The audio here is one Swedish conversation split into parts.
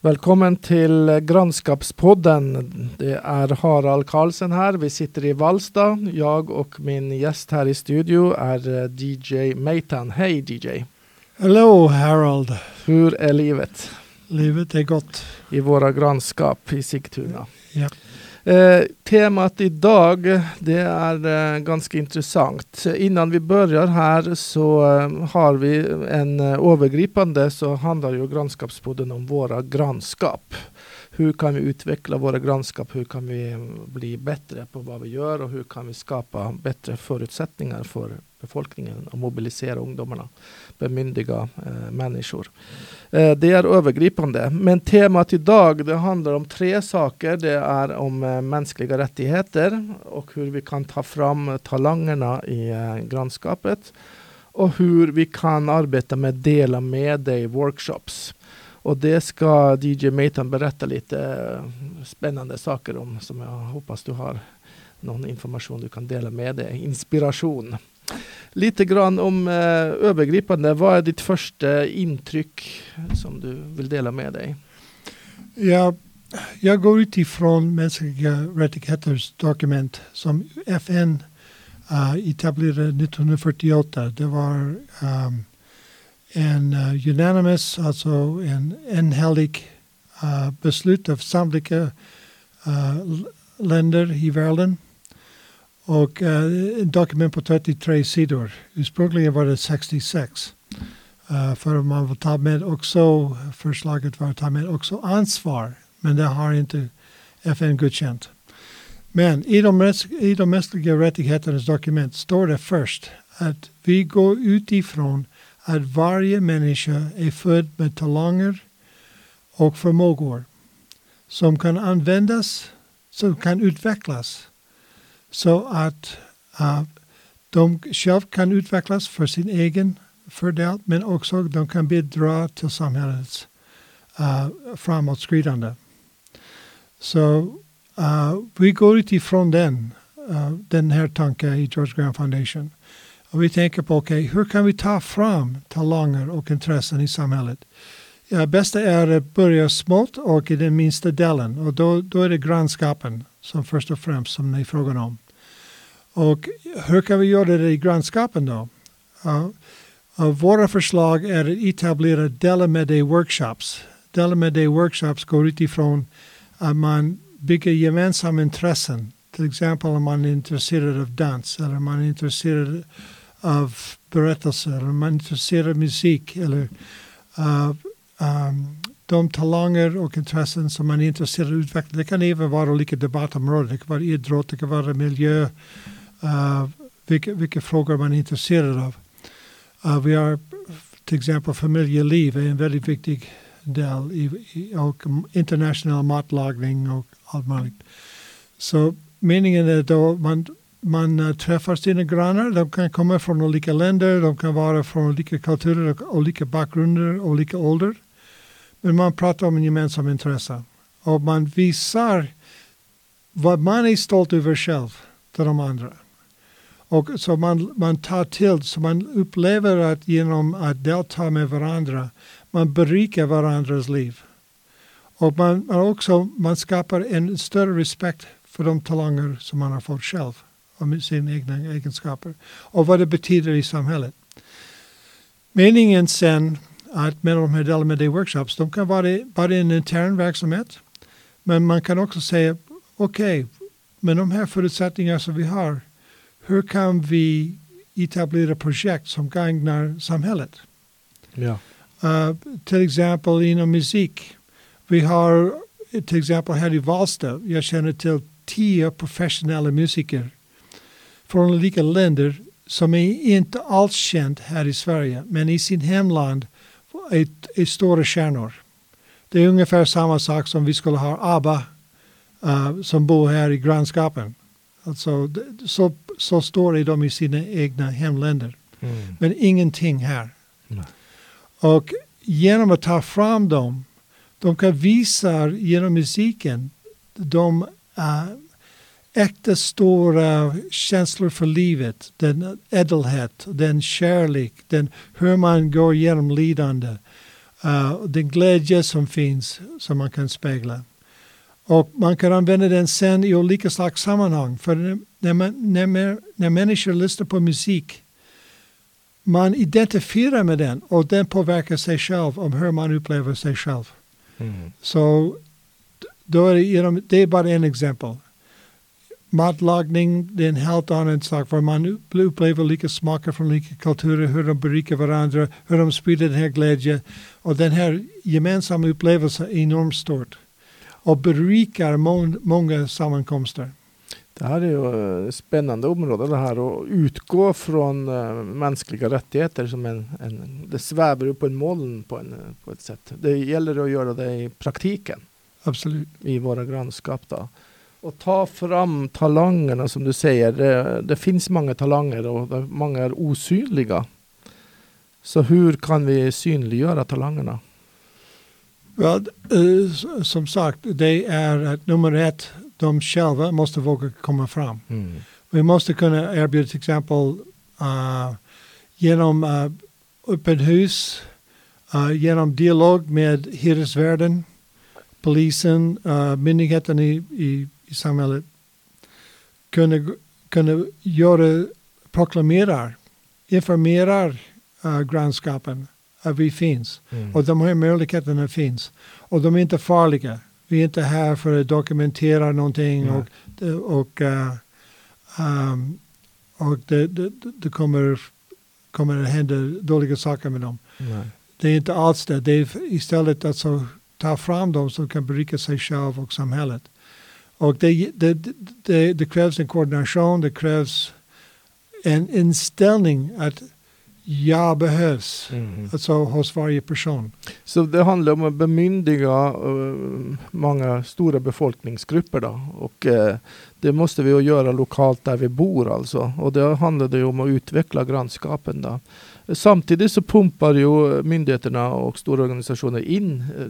Välkommen till Grannskapspodden. Det är Harald Karlsson här. Vi sitter i Vallsta. Jag och min gäst här i studio är eh, DJ Meitan. Hej DJ! Hello Harold! Hur är livet? Livet är gott. I våra grannskap i Sigtuna. Ja. Eh, temat idag det är eh, ganska intressant. Innan vi börjar här så eh, har vi en eh, övergripande så handlar ju grannskapspodden om våra grannskap. Hur kan vi utveckla våra grannskap? Hur kan vi eh, bli bättre på vad vi gör och hur kan vi skapa bättre förutsättningar för befolkningen och mobilisera ungdomarna, bemyndiga eh, människor. Eh, det är övergripande. Men temat idag det handlar om tre saker. Det är om eh, mänskliga rättigheter och hur vi kan ta fram talangerna i eh, grannskapet och hur vi kan arbeta med dela med dig workshops. Och det ska DJ Matan berätta lite eh, spännande saker om som jag hoppas du har någon information du kan dela med dig. Inspiration. Lite grann om eh, övergripande. Vad är ditt första intryck som du vill dela med dig? Ja, jag går utifrån mänskliga rättigheters dokument som FN uh, eh, etablerade 1948. Det var um, en uh, unanimous, alltså en enhällig uh, beslut av samtliga uh, länder i världen. Och uh, dokument på 33 sidor. Ursprungligen var det 66. Uh, för man vill ta med också, förslaget var att ta med också ansvar. Men det har inte FN godkänt. Men i de, i de mänskliga rättigheternas dokument står det först att vi går utifrån att varje människa är född med talanger och förmågor som kan användas, som kan utvecklas så att uh, de själv kan utvecklas för sin egen fördel men också de kan bidra till samhällets uh, framåtskridande. Så uh, vi går utifrån den, uh, den här tanken i George Graham Foundation. Och vi tänker på okay, hur kan vi ta fram talanger och intressen i samhället. Ja, bästa är att börja smått och i den minsta delen och då, då är det grannskapen som först och främst som ni frågar om. Och hur kan vi göra det i grannskapen då? Uh, uh, våra förslag är att etablera Dela med dig workshops. Dela med dig workshops går utifrån att man bygger gemensamma intressen. Till exempel om man är intresserad av dans eller om man är intresserad av berättelser om man är intresserad av musik eller av um, de talanger och intressen som man är intresserad av att utveckla. Det kan även vara olika debattområden. Det kan vara idrott, det kan vara miljö, uh, vilka, vilka frågor man är intresserad av. Uh, vi har till exempel familjeliv är en väldigt viktig del i, i, och internationell matlagning och allt möjligt. Så meningen är då man, man eh, träffar sina grannar. De kan komma från olika länder, de kan vara från olika kulturer, olika bakgrunder, olika ålder. Men man pratar om en gemensam intresse. Och man visar vad man är stolt över själv till de andra. Och så man, man tar till, så man upplever att genom att delta med varandra, man berikar varandras liv. Och man, man också man skapar en större respekt för de talanger som man har fått själv och sina egna egenskaper och vad det betyder i samhället. Meningen sen att med de här delarna med de workshops, de kan vara bara en intern verksamhet. Men man kan också säga, okej, okay, med de här förutsättningarna som vi har, hur kan vi etablera projekt som gagnar samhället? Ja. Uh, till exempel inom musik. Vi har till exempel här i Valsta, jag känner till tio professionella musiker från olika länder som är inte alls känt här i Sverige, men i sin hemland är, är stora stjärnor. Det är ungefär samma sak som vi skulle ha ABBA uh, som bor här i grannskapen. Alltså, så, så står de i sina egna hemländer. Mm. Men ingenting här. Mm. Och genom att ta fram dem, de kan visa genom musiken de uh, äkta stora känslor för livet, den ädelhet, den kärlek, den, hur man går genom lidande. Uh, den glädje som finns som man kan spegla. Och man kan använda den sen i olika slags sammanhang. För när, man, när, när människor lyssnar på musik man identifierar med den och den påverkar sig själv om hur man upplever sig själv. Mm. Så då är det, genom, det är bara en exempel. Matlagning det är en helt annan sak för man upplever lika smaker från lika kulturer, hur de berikar varandra, hur de sprider den här glädjen. Och den här gemensamma upplevelsen är enormt stort och berikar må många sammankomster. Det här är ju ett spännande område det här att utgå från uh, mänskliga rättigheter som en, en, det svävar upp på en moln på, en, på ett sätt. Det gäller att göra det i praktiken. Absolut. I våra grannskap då. Och ta fram talangerna som du säger. Det, det finns många talanger och många är osynliga. Så hur kan vi synliggöra talangerna? Well, uh, som sagt, det är att nummer ett, de själva måste våga komma fram. Mm. Vi måste kunna erbjuda till exempel uh, genom uh, öppen hus, uh, genom dialog med hyresvärden, polisen, uh, myndigheten i, i, i samhället kunna, kunna göra, proklamera, informera uh, grannskapen att vi finns. Mm. Och de här möjligheterna finns. Och de är inte farliga. Vi är inte här för att dokumentera någonting mm. och, och, uh, um, och det, det, det, kommer, kommer att hända dåliga saker med dem. Nej. Det är inte alls det. Det är istället att så ta fram dem som kan berika sig själv och samhället. Och det, det, det, det krävs en koordination, det krävs en inställning att jag behövs. Mm. Alltså hos varje person. Så det handlar om att bemyndiga uh, många stora befolkningsgrupper då. Och uh, det måste vi göra lokalt där vi bor alltså. Och det handlar det om att utveckla grannskapen då. Samtidigt så pumpar ju myndigheterna och stora organisationer in uh,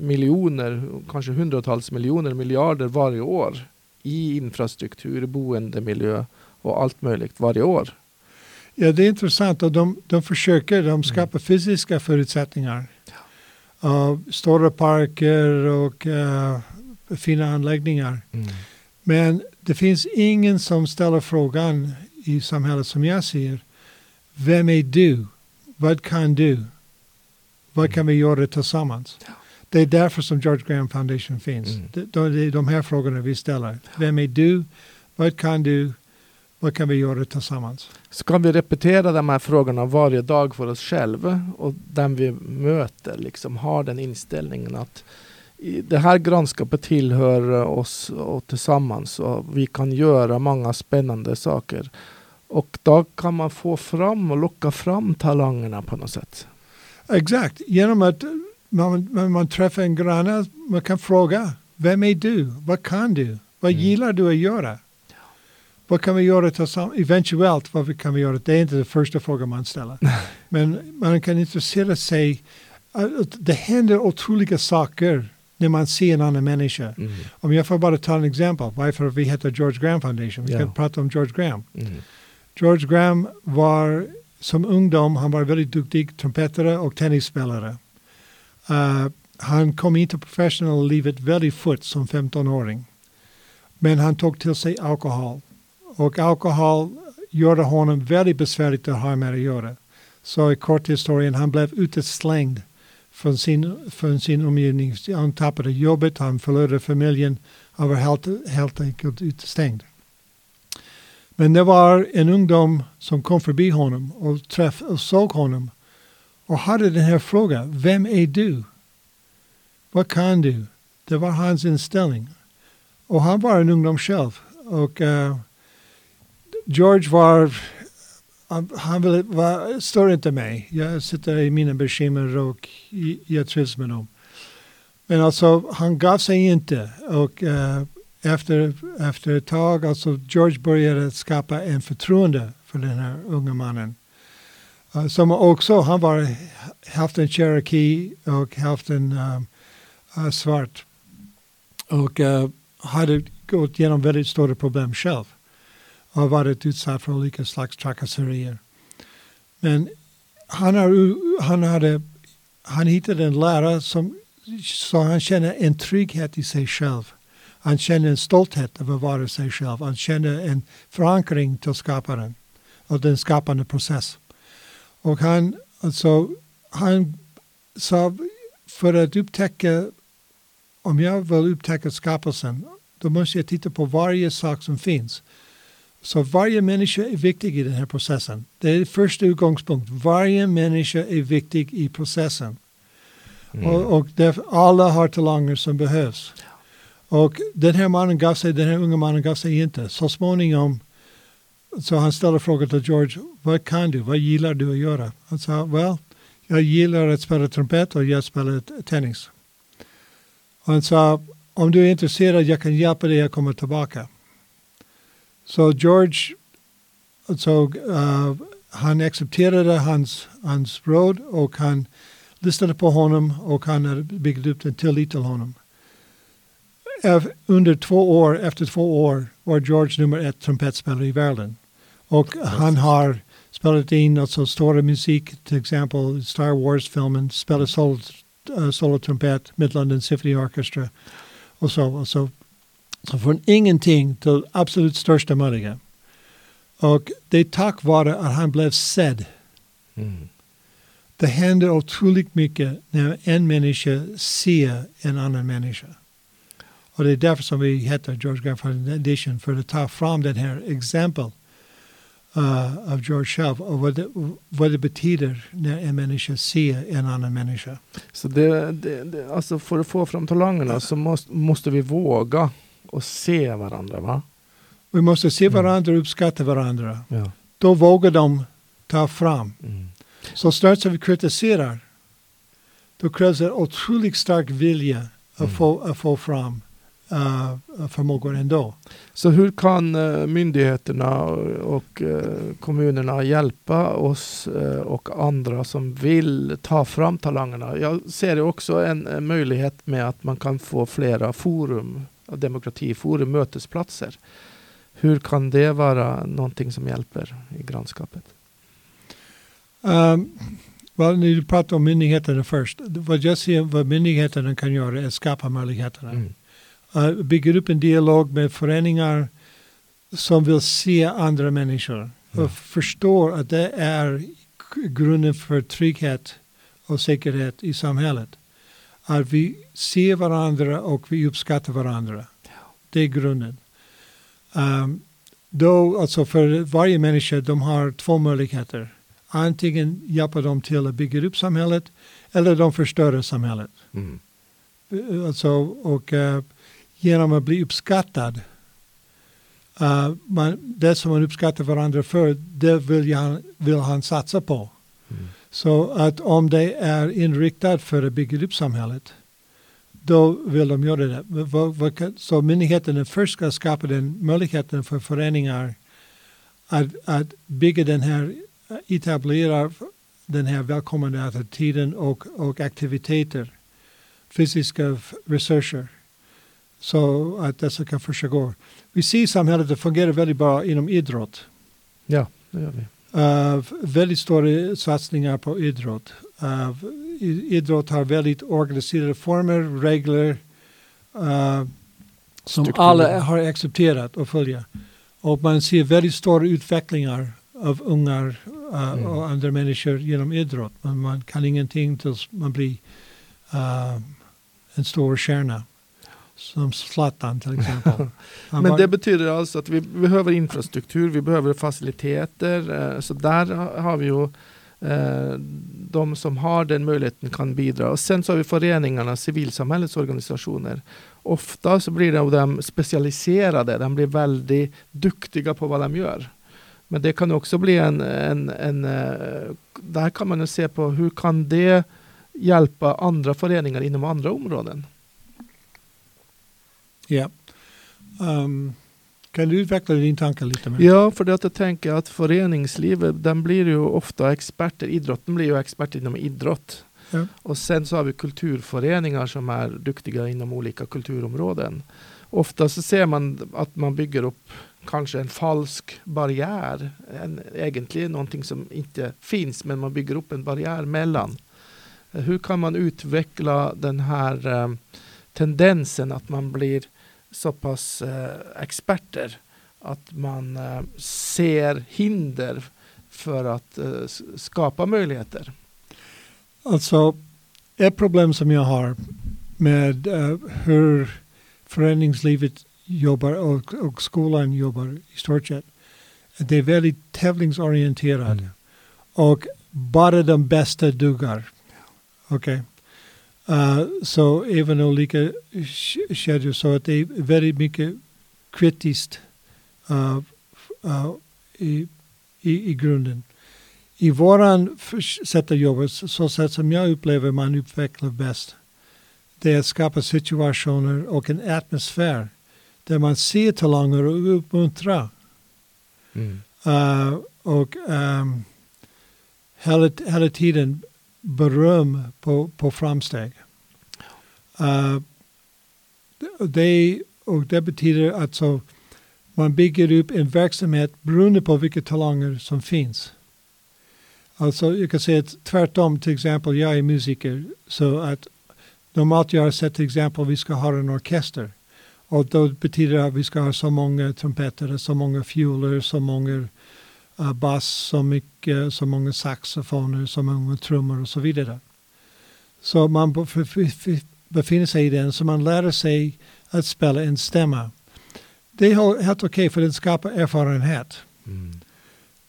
miljoner, kanske hundratals miljoner, miljarder varje år i infrastruktur, boendemiljö och allt möjligt varje år. Ja, det är intressant och de, de försöker, de mm. skapar fysiska förutsättningar. Uh, stora parker och uh, fina anläggningar. Mm. Men det finns ingen som ställer frågan i samhället som jag ser. Vem är du? Vad kan du? Vad kan vi göra tillsammans? Det är därför som George Graham Foundation finns. Mm. Det, det är de här frågorna vi ställer. Vem är du? Vad kan du? Vad kan vi göra tillsammans? Ska vi repetera de här frågorna varje dag för oss själva och den vi möter liksom har den inställningen att det här grannskapet tillhör oss och tillsammans och vi kan göra många spännande saker. Och då kan man få fram och locka fram talangerna på något sätt. Exakt, genom att man, man, man träffar en granne, man kan fråga, vem är du? Vad kan du? Vad mm. gillar du att göra? Vad kan vi göra tillsammans? Eventuellt, vad kan vi göra? Det är inte den första frågan man ställer. Men man kan intressera sig. Det händer otroliga saker när man ser en annan människa. Mm. Om jag får bara ta en exempel varför vi heter George Graham Foundation. Vi yeah. kan prata om George Graham. Mm. George Graham var som ungdom, han var väldigt duktig trumpetare och tennisspelare. Uh, han kom in till professionella livet väldigt fort som 15-åring. Men han tog till sig alkohol. Och alkohol gjorde honom väldigt besvärligt att ha med att göra. Så i kort historien, han blev uteslängd från sin, från sin omgivning. Han tappade jobbet, han förlorade familjen. Han var helt, helt enkelt utestängd. Men det var en ungdom som kom förbi honom och, träff, och såg honom och hade den här frågan. Vem är du? Vad kan du? Det var hans inställning. Och han var en ungdom själv. Och uh, George var, han ville, var, står inte mig. Jag sitter i mina bekymmer och jag trivs med dem. Men alltså han gav sig inte och uh, efter, efter ett tag, alltså George började skapa en förtroende för den här unga mannen. Uh, som också, han var hälften cherokee och hälften um, uh, eh, eh, svart. Och uh, hade gått igenom väldigt stora problem själv Och varit utsatt för olika slags trakasserier. Men han, har, han, hade, han hittade en lärare som så han känner en trygghet i sig själv. Han känner en stolthet över att vara sig själv. Han känner en förankring till skaparen och den skapande process. Och han, alltså, han sa för att upptäcka, om jag vill upptäcka skapelsen, då måste jag titta på varje sak som finns. Så varje människa är viktig i den här processen. Det är första utgångspunkt. Varje människa är viktig i processen. Mm. Och, och där, alla har talanger som behövs. Och den här mannen gav sig, den här unga mannen gav sig inte. Så småningom så han ställde frågan till George, vad kan du, vad gillar du att göra? Han sa, well, jag gillar att spela trumpet och jag spelar tennis. Och han sa, om du är intresserad, jag kan hjälpa dig att komma tillbaka. Så George, så, uh, han accepterade hans, hans råd och han lyssnade på honom och han hade byggt upp en tillit till honom. Under två år, efter två år, var George nummer ett trumpetspelare i världen. Och han har spelat in alltså stora musik, till exempel Star Wars-filmen, spelat solo, uh, solo trumpet med London Symphony Orchestra och så. Och så. så från ingenting till absolut största möjliga. Och det är tack vare att han blev sedd. Mm. Det händer otroligt mycket när en människa ser en annan människa. Och det är därför som vi heter George Garfield Edition, för att ta fram den här exempel uh, av George själv och vad det, vad det betyder när en människa ser en annan människa. Så det, det, det, alltså för att få fram talangerna så måste, måste vi våga och se varandra va? Vi måste se mm. varandra och uppskatta varandra. Ja. Då vågar de ta fram. Mm. Så snart som vi kritiserar, då krävs det otroligt stark vilja att, mm. få, att få fram förmågor ändå. Så hur kan uh, myndigheterna och kommunerna hjälpa oss och andra som vill ta fram talangerna? Jag ser också en, möjlighet med att man kan få flera forum, demokratiforum, mötesplatser. Hur kan det vara någonting som hjälper i grannskapet? Um, well, du pratar om myndigheterna först. Vad jag ser vad myndigheterna kan göra är att skapa möjligheterna. Mm. Uh, bygger upp en dialog med föreningar som vill se andra människor mm. och förstår att det är grunden för trygghet och säkerhet i samhället. Att vi ser varandra och vi uppskattar varandra. Det är grunden. Um, då, alltså för varje människa, de har två möjligheter. Antingen hjälper de till att bygga upp samhället eller de förstör samhället. Mm. Alltså, och uh, genom att bli uppskattad, uh, man, det som man uppskattar varandra för, det vill, jag, vill han satsa på. Mm. Så att om det är inriktat för att bygga upp samhället, då vill de göra det. Så myndigheterna först ska skapa den möjligheten för föreningar att, att bygga den här etablerar den här välkomnande attityden och, och aktiviteter, fysiska resurser, så att dessa kan försiggå. Vi ser samhället att det fungerar väldigt bra inom idrott. Ja, det gör vi. Uh, väldigt stora satsningar på idrott. Uh, idrott har väldigt organiserade former, regler uh, som Struktur. alla har accepterat och följer. Och man ser väldigt stora utvecklingar av ungar uh, mm. och andra människor genom idrott. Men man kan ingenting tills man blir en stor stjärna. Som Zlatan till exempel. Men det betyder alltså att vi behöver infrastruktur, vi behöver faciliteter. Uh, så där har vi ju de som har den möjligheten kan bidra. Och sen så har vi föreningarna, civilsamhällets organisationer. Ofta så blir de specialiserade, de blir väldigt duktiga på vad de gör. Men det kan också bli en, en, en eh, där kan man se på hur kan det hjälpa andra föreningar inom andra områden? Ja. Um, kan du utveckla din tanke lite mer? Ja, för att jag tänker att föreningslivet, den blir ju ofta experter, idrotten blir ju experter inom idrott. Ja. Och sen så har vi kulturföreningar som är duktiga inom olika kulturområden. Ofta så ser man att man bygger upp kanske en falsk barriär. En, egentligen någonting som inte finns men man bygger upp en barriär mellan Hur kan man utveckla den här eh, tendensen att man blir så pass eh, experter att man eh, ser hinder för att eh, skapa möjligheter? Alltså, ett problem som jag har med uh, hur föreningslivet jobbar och, och skolan jobbar i stort sett. Det är väldigt tävlingsorienterad. Mm. Och bara de bästa dugar. Okej. Okay. Uh, så även olika kedjor så att det är väldigt mycket kritiskt uh, uh, i, i, i grunden. I våran sätt att jobba, så sätt som jag upplever man utvecklar bäst, det är att skapa situationer och en atmosfär där man ser talanger och uppmuntrar. Mm. Uh, och um, hela, hela tiden beröm på, på framsteg. Uh, det, och det betyder att så man bygger upp en verksamhet beroende på vilka talanger som finns. Alltså jag kan säga att tvärtom, till exempel jag är musiker, så att normalt jag har sett till exempel vi ska ha en orkester. Och då betyder det att vi ska ha så många trumpeter, så många fioler, så många uh, bass, så, mycket, så många saxofoner, så många trummor och så vidare. Så man befinner sig i den, så man lär sig att spela en stämma. Det är helt okej okay för den skapar erfarenhet. Mm.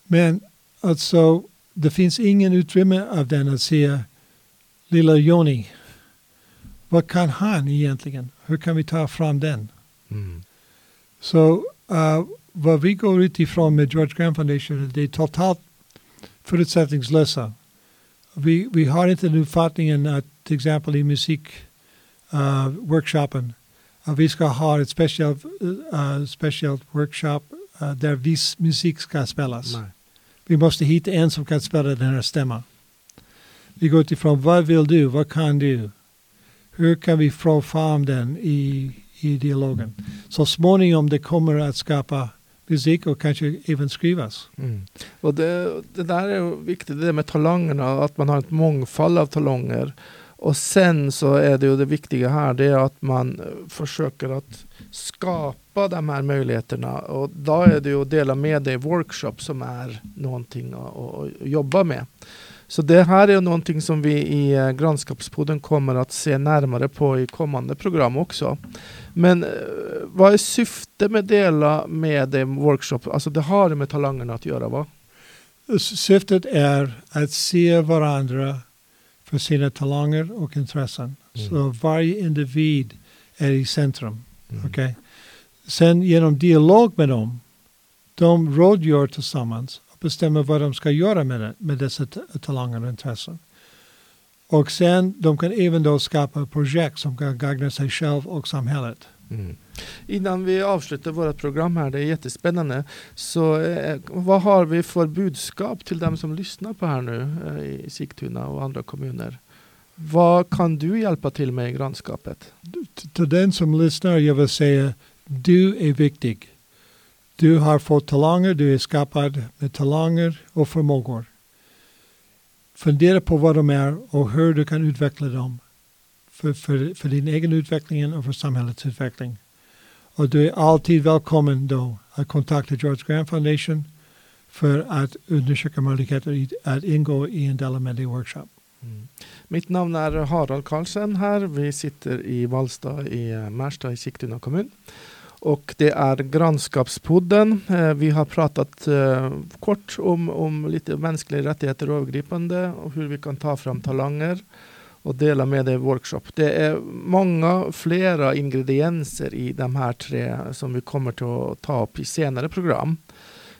Men alltså, det finns ingen utrymme av den att säga lilla Joni, vad kan han egentligen? Hur kan vi ta fram den? Mm. Så uh, vad vi går utifrån med George Graham Foundation det är totalt förutsättningslösa. Vi, vi har inte den uppfattningen att till exempel i musikworkshopen uh, att vi ska ha ett speciellt, uh, speciellt workshop uh, där viss musik ska spelas. Nej. Vi måste hitta en som kan spela den här stämman. Vi går utifrån vad vill du, vad kan du? Hur kan vi få fram den i, i dialogen? Så småningom det kommer att skapa musik och kanske även skrivas. Mm. Och det, det där är viktigt, det med talangerna, att man har ett mångfald av talanger. Och sen så är det ju det viktiga här, det är att man eh, försöker att skapa de här möjligheterna. Och då är det ju att dela med dig i workshop som är någonting att, att jobba med. Så det här är någonting som vi i eh, Grannskapspodden kommer att se närmare på i kommande program också. Men eh, vad är syftet med dela med en workshop? Alltså det har med talangerna att göra va? Syftet är att se varandra för sina talanger och intressen. Mm. Så varje individ är i centrum. Mm. Okay? Sen genom dialog med dem, de rådgör tillsammans bestämmer vad de ska göra med, det, med dessa talanger och intressen. Och sen de kan även då skapa projekt som kan gagna sig själv och samhället. Mm. Innan vi avslutar vårt program här, det är jättespännande. Så eh, vad har vi för budskap till dem som lyssnar på här nu eh, i Sigtuna och andra kommuner? Vad kan du hjälpa till med i grannskapet? Till den som lyssnar, jag vill säga, du är viktig. Du har fått talanger, du är skapad med talanger och förmågor. Fundera på vad de är och hur du kan utveckla dem för, för, för din egen utveckling och för samhällets utveckling. Och du är alltid välkommen då att kontakta George Grant Foundation för att undersöka möjligheter att ingå i en del av workshop. Mm. Mitt namn är Harald Karlsson här. Vi sitter i Vallsta i eh, Märsta i Sigtuna kommun. Och det är Grannskapspodden. Eh, vi har pratat eh, kort om, om lite mänskliga rättigheter och övergripande och hur vi kan ta fram talanger och dela med det i workshop. Det är många flera ingredienser i de här tre som vi kommer att ta upp i senare program.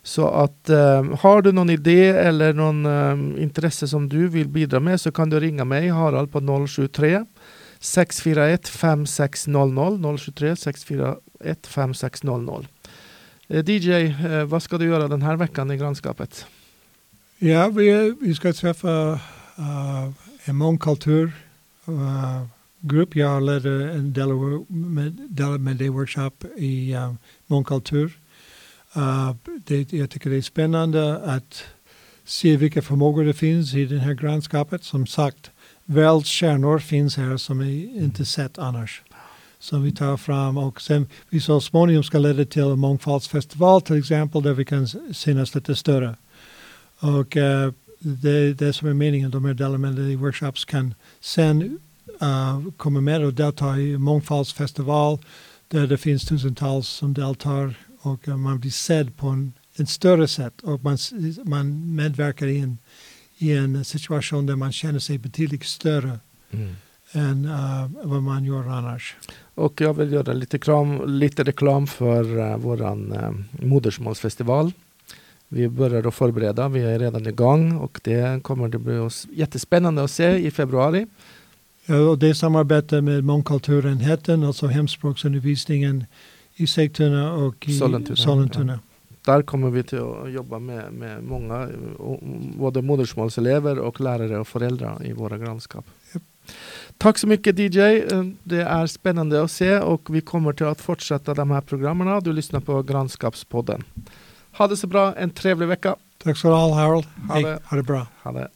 Så att eh, har du någon idé eller någon eh, intresse som du vill bidra med så kan du ringa mig Harald på 073 641 5600 023 641 5600. DJ, vad ska du göra den här veckan i grannskapet? Ja, vi, vi ska träffa uh, en mångkultur uh, grupp. Jag leder en del med, med det workshop i uh, mångkultur. Uh, det, jag tycker det är spännande att se vilka förmågor det finns i det här grannskapet. Som sagt, världskärnor finns här som vi inte sett annars. Som vi tar fram och sen vi så småningom ska leda till en mångfaldsfestival till exempel där vi kan synas lite större. Och uh, det, det som är meningen, de här delarna i workshops kan sen uh, komma med och delta i mångfaldsfestival där det finns tusentals som deltar och uh, man blir sedd på en, en större sätt och man, man medverkar i en, i en situation där man känner sig betydligt större mm. än uh, vad man gör annars. Och jag vill göra lite, kram, lite reklam för uh, våran uh, modersmålsfestival. Vi börjar att förbereda, vi är redan igång och det kommer att bli jättespännande att se i februari. Ja, och det samarbetar med mångkulturenheten, alltså hemspråksundervisningen i Sigtuna och i Sollentuna. Sollentuna. Ja. Där kommer vi till att jobba med, med många, både modersmålselever och lärare och föräldrar i våra grannskap. Yep. Tack så mycket DJ. Det är spännande att se och vi kommer till att fortsätta de här programmen. Du lyssnar på Grannskapspodden. Ha det så bra, en trevlig vecka. Tack så du ha Harold. Ha, det. ha det bra. Ha det.